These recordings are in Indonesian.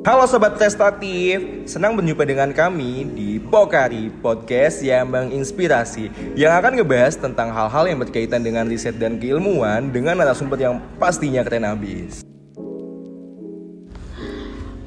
Halo Sobat Prestatif, senang berjumpa dengan kami di Pokari Podcast yang menginspirasi Yang akan ngebahas tentang hal-hal yang berkaitan dengan riset dan keilmuan Dengan narasumber yang pastinya keren abis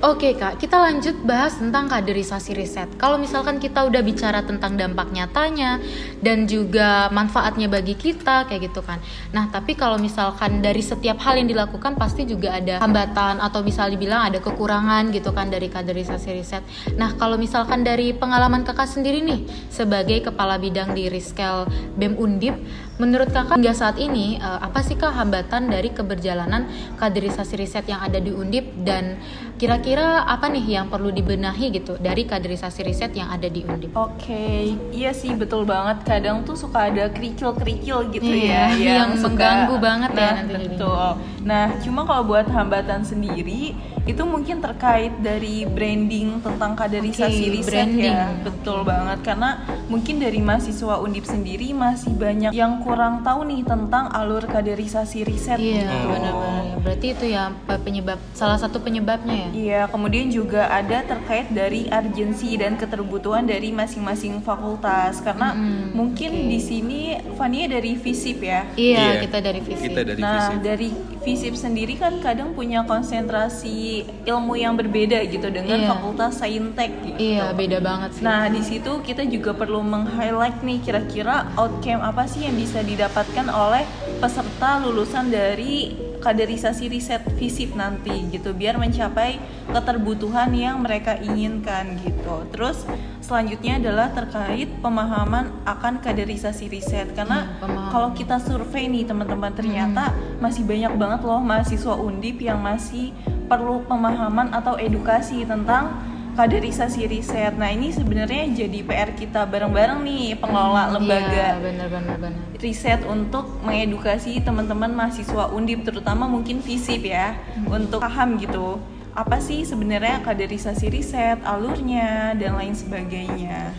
Oke kak, kita lanjut bahas tentang kaderisasi riset. Kalau misalkan kita udah bicara tentang dampak nyatanya dan juga manfaatnya bagi kita kayak gitu kan. Nah tapi kalau misalkan dari setiap hal yang dilakukan pasti juga ada hambatan atau bisa dibilang ada kekurangan gitu kan dari kaderisasi riset. Nah kalau misalkan dari pengalaman kakak sendiri nih sebagai kepala bidang di Riskel BEM Undip, menurut kakak hingga saat ini eh, apa sih kak hambatan dari keberjalanan kaderisasi riset yang ada di Undip dan kira-kira apa nih yang perlu dibenahi gitu dari kaderisasi riset yang ada di Undip? Oke, iya sih betul banget. Kadang tuh suka ada kerikil-kerikil gitu Iya, ya, yang mengganggu banget ya nah, nanti jadinya. Betul. Nah, cuma kalau buat hambatan sendiri itu mungkin terkait dari branding tentang kaderisasi Oke, riset branding. ya. Betul banget karena mungkin dari mahasiswa Undip sendiri masih banyak yang kurang tahu nih tentang alur kaderisasi riset Iya, gitu. benar-benar. ya. Berarti itu ya pe- penyebab salah satu penyebabnya ya. Iya, kemudian juga ada terkait dari urgensi dan keterbutuhan dari masing-masing fakultas karena Mm-mm, mungkin oke. di sini Fania dari FISIP ya. Iya, Iya, kita dari visi. Kita dari nah, dari FISIP sendiri kan kadang punya konsentrasi ilmu yang berbeda gitu dengan Iya. fakultas Saintek gitu. Iya, beda banget sih. Nah, di situ kita juga perlu meng-highlight nih kira-kira outcome apa sih yang bisa didapatkan oleh peserta lulusan dari kaderisasi riset FISIP nanti gitu biar mencapai keterbutuhan yang mereka inginkan gitu. Terus selanjutnya adalah terkait pemahaman akan kaderisasi riset karena Hmm, kalau kita survei nih teman-teman ternyata masih banyak banget loh mahasiswa Undip yang masih perlu pemahaman atau edukasi tentang kaderisasi riset. Nah, ini sebenarnya jadi PR kita bareng-bareng nih pengelola Iya, lembaga benar-benar benar. riset untuk mengedukasi teman-teman mahasiswa Undip terutama mungkin FISIP ya untuk paham gitu apa sih sebenarnya kaderisasi riset, alurnya dan lain sebagainya.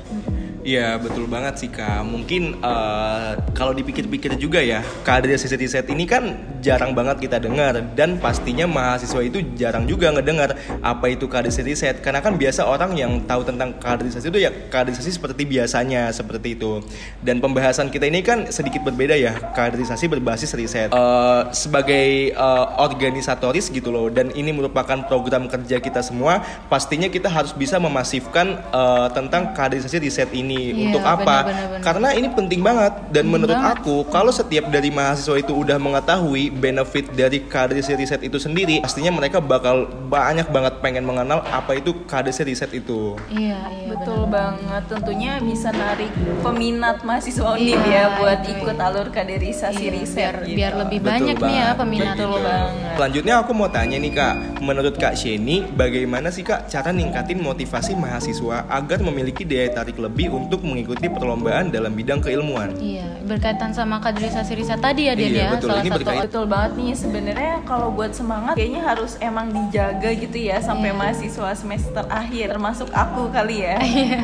Iya betul banget sih kak. Mungkin eh, kalau dipikir-pikir juga ya, kaderisasi riset ini kan jarang banget kita dengar dan pastinya mahasiswa itu jarang juga ngedengar apa itu kaderisasi riset. Karena kan biasa orang yang tahu tentang kaderisasi itu ya kaderisasi seperti biasanya seperti itu. Dan pembahasan kita ini kan sedikit berbeda ya, kaderisasi berbasis riset. Eh, sebagai eh, organisatoris gitu loh, dan ini merupakan program kerja kita semua. Pastinya kita harus bisa memasifkan eh, tentang kaderisasi riset ini Iya, untuk apa? benar-benar, benar. Karena ini penting banget dan Penting menurut banget. aku kalau setiap dari mahasiswa itu udah mengetahui benefit dari kaderisasi riset itu sendiri, pastinya mereka bakal banyak banget pengen mengenal apa itu kaderisasi riset itu. Iya, iya. Betul banget, tentunya bisa narik peminat mahasiswa Undip Iya, ya buat itu. ikut alur kaderisasi Iya, riset biar, gitu. biar lebih Betul banyak nih ya banget. peminatnya. Betul banget. Selanjutnya aku mau tanya nih kak, menurut kak Sheni, bagaimana sih kak cara ningkatin motivasi mahasiswa agar memiliki daya tarik lebih untuk mengikuti perlombaan dalam bidang keilmuan? Iya, berkaitan sama kaderisasi riset tadi ya, Dian Iya, ya. betul. Salah Ini satu berkaitan- Betul banget nih sebenarnya kalau buat semangat kayaknya harus emang dijaga gitu ya sampai Iya. mahasiswa semester akhir termasuk aku kali ya.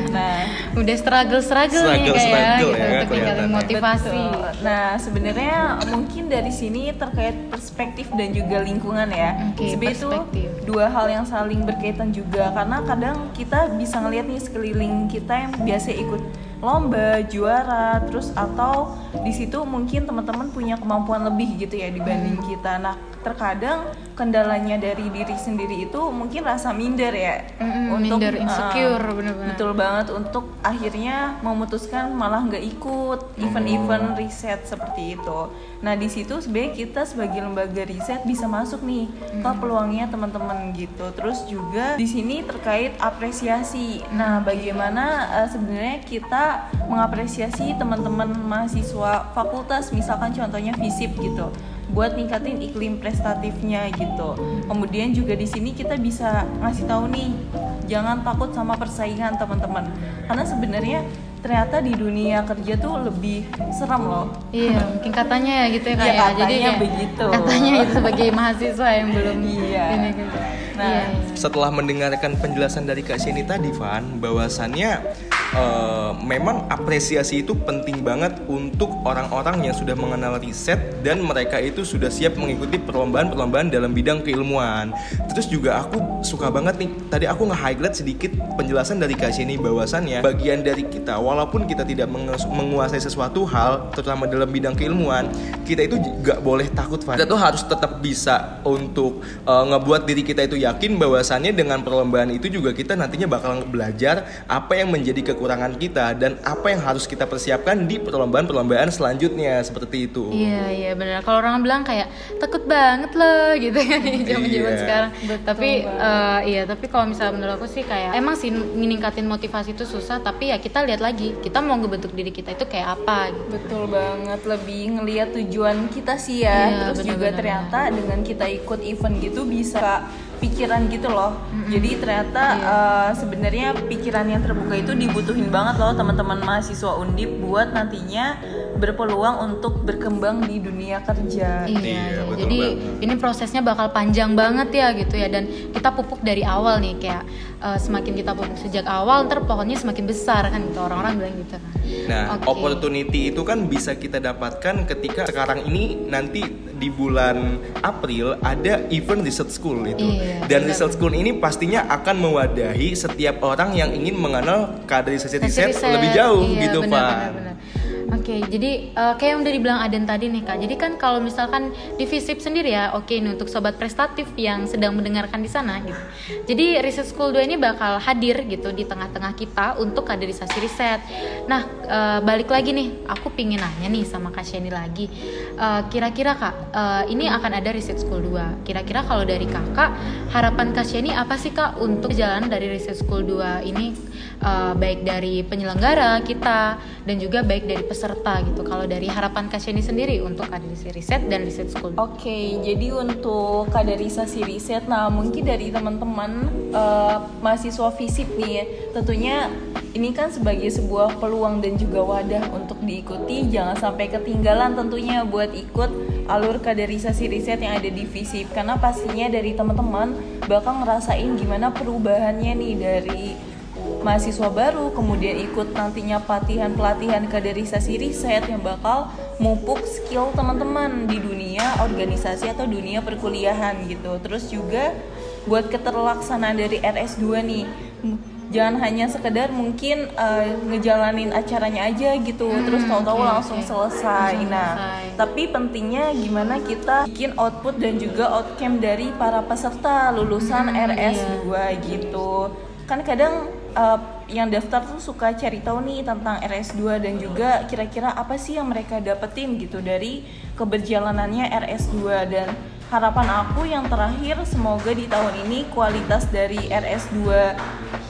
nah, udah struggle-struggle nih Struggle, kayak ya, struggle gitu, ya, untuk ningkatin motivasi. Betul. Nah, sebenarnya mungkin dari sini terkait perspektif dan juga lingkungan ya. Oke, Sebenarnya itu perspektif. dua hal yang saling berkaitan juga karena kadang kita bisa ngeliat nih sekeliling kita yang biasa ikut lomba, juara, terus atau di situ mungkin teman-teman punya kemampuan lebih gitu ya dibanding Hmm. kita. Nah, terkadang kendalanya dari diri sendiri itu mungkin rasa minder ya Mm-mm, minder, insecure, uh, bener-bener. betul banget untuk akhirnya memutuskan malah nggak ikut event-event riset seperti itu. Nah di situ sebenarnya kita sebagai lembaga riset bisa masuk nih ke peluangnya teman-teman gitu. Terus juga di sini terkait apresiasi. Nah bagaimana uh, sebenarnya kita mengapresiasi teman-teman mahasiswa fakultas, misalkan contohnya FISIP gitu buat ningkatin iklim prestatifnya gitu. Kemudian juga di sini kita bisa ngasih tahu nih, jangan takut sama persaingan teman-teman. Karena sebenarnya ternyata di dunia kerja tuh lebih seram loh. Iya, mungkin katanya ya gitu ya Iya, kayak. Jadi katanya kayak- begitu. Katanya itu sebagai mahasiswa yang belum Iya. ini gitu. Nah, Iya. Setelah mendengarkan penjelasan dari Kak Sheni tadi, Van, bahwasannya uh, memang apresiasi itu penting banget untuk orang-orang yang sudah mengenal riset dan mereka itu sudah siap mengikuti perlombaan-perlombaan dalam bidang keilmuan. Terus juga aku suka banget nih, tadi aku nge-highlight sedikit penjelasan dari Kak ini bahwasannya bagian dari kita walaupun kita tidak menguasai sesuatu hal terutama dalam bidang keilmuan, kita itu gak boleh takut Kita tuh harus tetap bisa untuk uh, ngebuat diri kita itu yakin bahwasannya dengan perlombaan itu juga kita nantinya bakal belajar apa yang menjadi kekurangan kita dan apa yang harus kita persiapkan di perlombaan-perlombaan selanjutnya seperti itu. Iya iya benar. Kalau orang bilang kayak takut banget loh gitu ya zaman-zaman iya. sekarang. Betul tapi uh, iya tapi kalau misalnya menurut aku sih kayak emang sih meningkatin motivasi itu susah tapi ya kita lihat lagi kita mau ngebentuk diri kita itu kayak apa. Gitu. Betul banget lebih ngelihat tujuan kita sih ya. Iya, Terus bener, juga bener, ternyata bener. dengan kita ikut event gitu bisa pikiran gitu loh. Mm-hmm. Jadi ternyata yeah. uh, sebenarnya pikiran yang terbuka itu dibutuhin banget loh teman-teman mahasiswa Undip buat nantinya berpeluang untuk berkembang di dunia kerja. Iya. iya jadi banget. ini prosesnya bakal panjang banget ya gitu ya dan kita pupuk dari awal nih kayak uh, semakin kita pupuk sejak awal ntar pohonnya semakin besar kan gitu orang-orang bilang gitu kan. Nah, okay. opportunity itu kan bisa kita dapatkan ketika sekarang ini nanti di bulan April ada event research school itu. Iya, Dan benar. research school ini pastinya akan mewadahi setiap orang yang ingin mengenal kaderisasi riset, riset lebih jauh iya, gitu, Pak. Oke, okay, jadi uh, kayak yang udah dibilang Aden tadi nih kak. Jadi kan kalau misalkan di FISIP sendiri ya, oke okay, nih untuk sobat prestatif yang sedang mendengarkan di sana gitu. Jadi Research School 2 ini bakal hadir gitu di tengah-tengah kita untuk kaderisasi riset. Nah, uh, balik lagi nih, aku pingin nanya nih sama Kak Sheni lagi. Uh, kira-kira kak, uh, ini akan ada Research School 2. Kira-kira kalau dari kakak, harapan Kak Sheni apa sih kak untuk jalan dari Research School 2 ini? Uh, baik dari penyelenggara kita dan juga baik dari peserta gitu. Kalau dari harapan Kasyani sendiri untuk kaderisasi riset dan riset school. Oke, okay, jadi untuk kaderisasi riset, nah mungkin dari teman-teman uh, mahasiswa fisip nih, ya, tentunya ini kan sebagai sebuah peluang dan juga wadah untuk diikuti. Jangan sampai ketinggalan tentunya buat ikut alur kaderisasi riset yang ada di FISIP karena pastinya dari teman-teman bakal ngerasain gimana perubahannya nih dari mahasiswa baru kemudian ikut nantinya pelatihan-pelatihan kaderisasi riset yang bakal mupuk skill teman-teman di dunia organisasi atau dunia perkuliahan gitu terus juga buat keterlaksanaan dari RS2 nih jangan hanya sekedar mungkin uh, ngejalanin acaranya aja gitu hmm, terus tahu-tahu okay, langsung okay. selesai nah selesai. tapi pentingnya gimana kita bikin output dan juga outcome dari para peserta lulusan hmm, RS2 iya. gitu kan kadang uh, yang daftar tuh suka cari tahu nih tentang RS2 dan juga kira-kira apa sih yang mereka dapetin gitu dari keberjalanannya RS2 dan harapan aku yang terakhir semoga di tahun ini kualitas dari RS2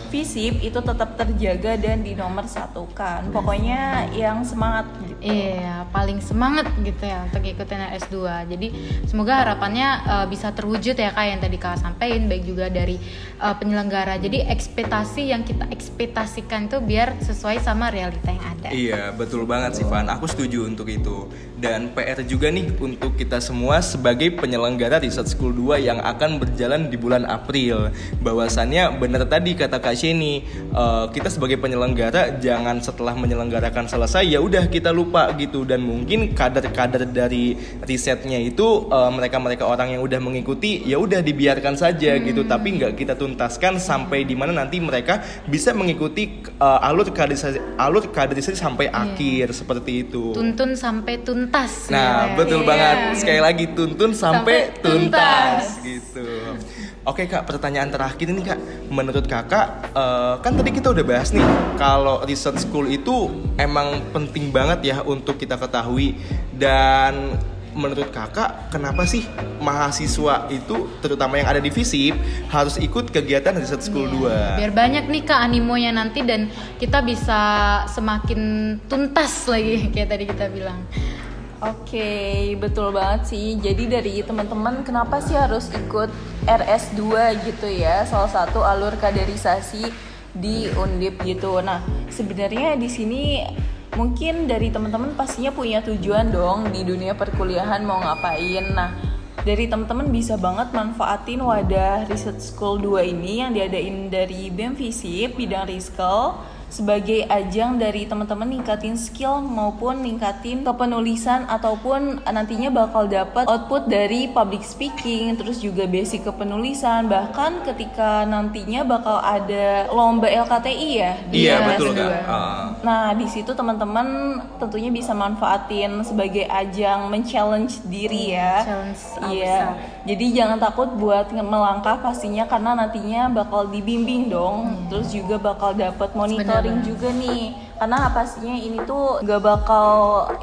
FISIP itu tetap terjaga dan di nomor satu kan. Pokoknya yang semangat iya paling semangat gitu ya untuk ikutin S2 jadi semoga harapannya uh, bisa terwujud ya kak yang tadi kak sampaikan baik juga dari uh, penyelenggara. Jadi ekspektasi yang kita ekspektasikan itu biar sesuai sama realita yang ada. Iya betul banget sih Van. Aku setuju untuk itu. Dan PR juga nih untuk kita semua sebagai penyelenggara Research School 2 yang akan berjalan di bulan April. Bahwasannya benar tadi kata Kak Sheni uh, kita sebagai penyelenggara jangan setelah menyelenggarakan selesai ya udah kita lupa gitu dan mungkin kader-kader dari risetnya itu uh, mereka-mereka orang yang udah mengikuti ya udah dibiarkan saja hmm. gitu tapi nggak kita tuntaskan sampai di mana nanti mereka bisa mengikuti uh, alur kaderisasi alur kaderisasi sampai yeah. akhir seperti itu tuntun sampai tuntas nah ya. betul yeah. banget sekali lagi tuntun sampai, sampai tuntas. tuntas gitu Oke kak, pertanyaan terakhir ini kak, menurut kakak uh, kan tadi kita udah bahas nih kalau research school itu emang penting banget ya untuk kita ketahui dan menurut kakak kenapa sih mahasiswa itu terutama yang ada di FISIP harus ikut kegiatan research school yeah. 2 biar banyak nih kak animonya nanti dan kita bisa semakin tuntas lagi kayak tadi kita bilang Oke, okay, betul banget sih. Jadi dari teman-teman kenapa sih harus ikut RS2 gitu ya? Salah satu alur kaderisasi di Undip gitu. Nah, sebenarnya di sini mungkin dari teman-teman pastinya punya tujuan dong di dunia perkuliahan mau ngapain. Nah, dari teman-teman bisa banget manfaatin wadah Research School 2 ini yang diadain dari BEM Visip bidang Riskel sebagai ajang dari teman-teman ningkatin skill maupun ningkatin kepenulisan ataupun nantinya bakal dapat output dari public speaking terus juga basic kepenulisan bahkan ketika nantinya bakal ada lomba LKTI ya di Iya betul kak. Ah. Nah, di situ teman-teman tentunya bisa manfaatin sebagai ajang men-challenge diri ya. Challenge Iya. Jadi jangan takut buat melangkah pastinya karena nantinya bakal dibimbing dong. Terus juga bakal dapat monitoring Benar-benar. juga nih. Karena pastinya ini tuh gak bakal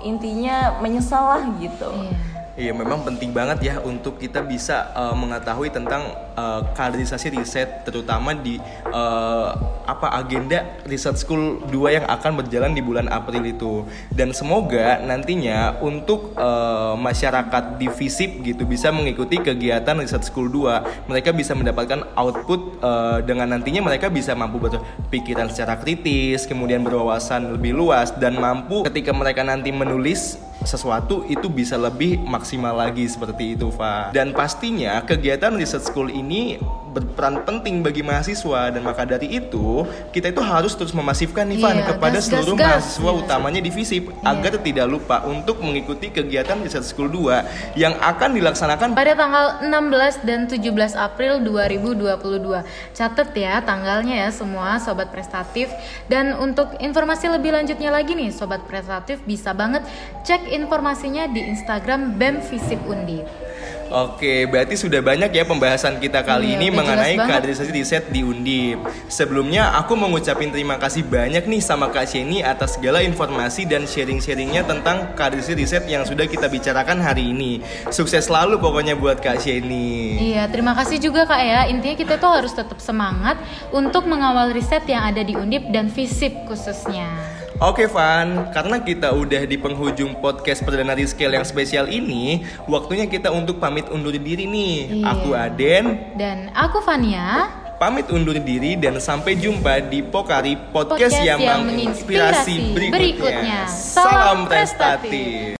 intinya menyesal lah gitu. Iya. Iya memang penting banget ya untuk kita bisa uh, mengetahui tentang uh, kaderisasi riset terutama di uh, apa agenda riset school 2 yang akan berjalan di bulan April itu. Dan semoga nantinya untuk uh, masyarakat di FISIP gitu bisa mengikuti kegiatan riset school 2 mereka bisa mendapatkan output uh, dengan nantinya mereka bisa mampu berpikiran secara kritis kemudian berwawasan lebih luas dan mampu ketika mereka nanti menulis sesuatu itu bisa lebih maksimal lagi seperti itu, Fa. Dan pastinya kegiatan research school ini berperan penting bagi mahasiswa dan maka dari itu kita itu harus terus memasifkan nih Van Iya, kepada gas, seluruh gas. mahasiswa Iya. utamanya di FISIP agar tidak lupa untuk mengikuti kegiatan research school 2 yang akan dilaksanakan Pada tanggal 16 dan 17 April 2022. Catet ya tanggalnya ya semua sobat prestatif. Dan untuk informasi lebih lanjutnya lagi nih sobat prestatif bisa banget cek informasinya di Instagram BEM Visip Undi. Oke, berarti sudah banyak ya pembahasan kita kali Iya, ini mengenai kaderisasi riset di Undip. Sebelumnya aku mau ngucapin terima kasih banyak nih sama Kak Sheni atas segala informasi dan sharing-sharingnya tentang kaderisasi riset yang sudah kita bicarakan hari ini. Sukses selalu pokoknya buat Kak Sheni. Iya, terima kasih juga Kak ya. Intinya kita tuh harus tetap semangat untuk mengawal riset yang ada di Undip dan Visip khususnya. Oke Van, karena kita udah di penghujung podcast Perdana Scale yang spesial ini, waktunya kita untuk pamit undur diri nih. Iya. Aku Aden, Dan aku Fania. pamit undur diri dan sampai jumpa di Pokari Podcast, Podcast yang, yang menginspirasi berikutnya. berikutnya. Salam prestatif.